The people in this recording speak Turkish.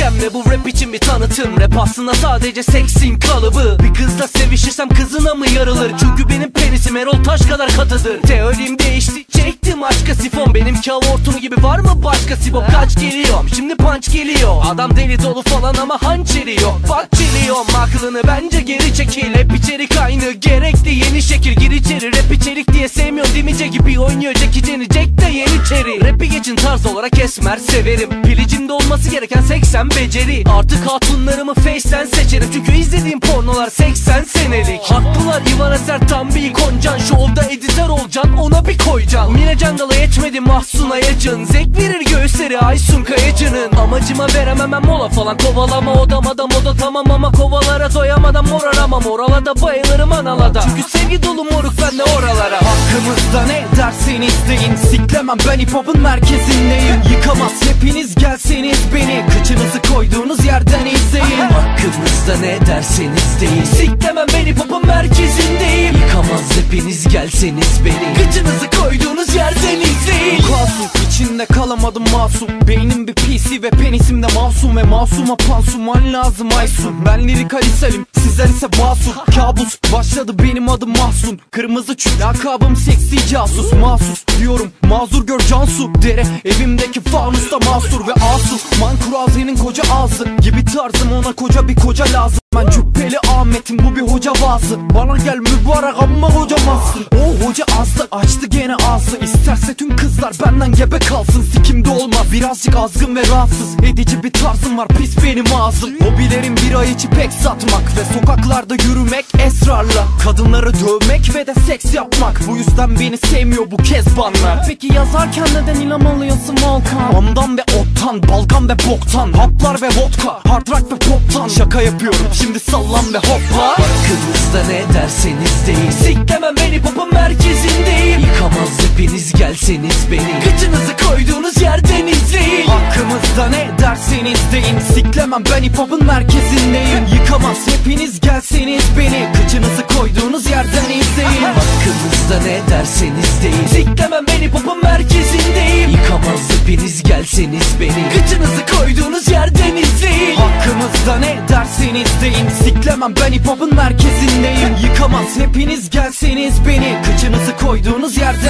ve bu rap için bir tanıtım. Rap aslında sadece seksin kalıbı. Bir kızla sevişirsem kızına mı yarılır? Çünkü benim penisim Erol Taş kadar katıdır. Teorim değişti çektim aşka sifon. Hava hortumu gibi var mı başka sibop? Kaç geliyorum şimdi punch geliyor. Adam deli dolu falan ama hançeri yok Bak geliyorum aklını bence geri çekil. Hep içerik aynı gerekli yeni şekil. Gir içeri rap içerik diye mi Jack gibi oynuyor Jackie Chan'i geçin tarz olarak esmer severim. Pilicimde olması gereken 80 beceri. Artık hatunlarımı face'ten seçerim. Çünkü izlediğim pornolar 80 senelik. Haklılar İvan Eser tam bir koncan Şovda editör olacaksın ona bir koyacaksın Mine Candal'a yetmedi Mahsun Ayacın Zevk verir göğüsleri Aysun Kayacı'nın. Amacıma veremem ben mola falan Kovalama. Odamada moda tamam ama Kovalara doyamadan mor aramam. Orala bayılırım analada. Çünkü sevgi dolu moruk ben de oralara. Hakkımızda ne derseniz deyin Siklemem ben hip hop'un merkezindeyim. Yıkamaz hepiniz gelseniz beni. Kıçınızı koyduğunuz yerden izleyin. Hakkımızda ne derseniz deyin Siklemem beni popun merkezindeyim Yıkamaz hepiniz gelseniz beni. Gıcınızı koyduğunuz yerden izleyin. Kasum içinde kalamadım masum. Beynim bir PC ve penisim de masum. Ve masuma pansuman lazım Aysun. Ben lirik Ali Selim sizler ise basur Kabus başladı benim adım Mahsun. Kırmızı çük lakabım seksi casus. Mahsus diyorum mazur gör Cansu. Dere evimdeki fanusta mahsur ve asu. Man Kurazi'nin koca ağzı. Gibi tarzım ona koca bir koca lazım. Ben cübbeli Ahmet'im bu bir hoca vaazı Bana gel mübarek amma hocamazsın O hoca azdı açtı gene ağzı. İsterse tüm kızlar benden gebe kalsın Sikimde olmaz birazcık azgın ve rahatsız. Edici bir tarzım var pis benim ağzım. Hobilerim bira içip pek satmak Ve sokaklarda yürümek esrarla. Kadınları dövmek ve de seks yapmak. Bu yüzden beni sevmiyor bu kezbanlar. Peki yazarken neden ilham alıyorsun Volkan? Ondan ve ottan, balgam ve boktan. Haplar ve vodka, hard rock ve poptan. Şaka yapıyorum şimdi sallan ve hopla Hakkınızda ne derseniz deyin. Siklemem beni popun merkezindeyim Yıkamaz hepiniz gelseniz beni. Gıcınızı koyduğunuz yerden izleyin Hakkımızda ne derseniz deyin. Siklemem ben hip hop'un merkezindeyim. Yıkamaz hepiniz gelseniz beni. Kıçınızı koyduğunuz yerden izleyin. Hakkınızda ne derseniz deyin. Siklemem beni popun merkezindeyim. Yıkamaz hepiniz gelseniz beni. Gıcınızı koyduğunuz yerden izleyin. Hakkımızda ne derseniz deyin. Siklemem ben hip merkezindeyim. Yıkamaz hepiniz gelseniz beni. Kıçınızı koyduğunuz yerden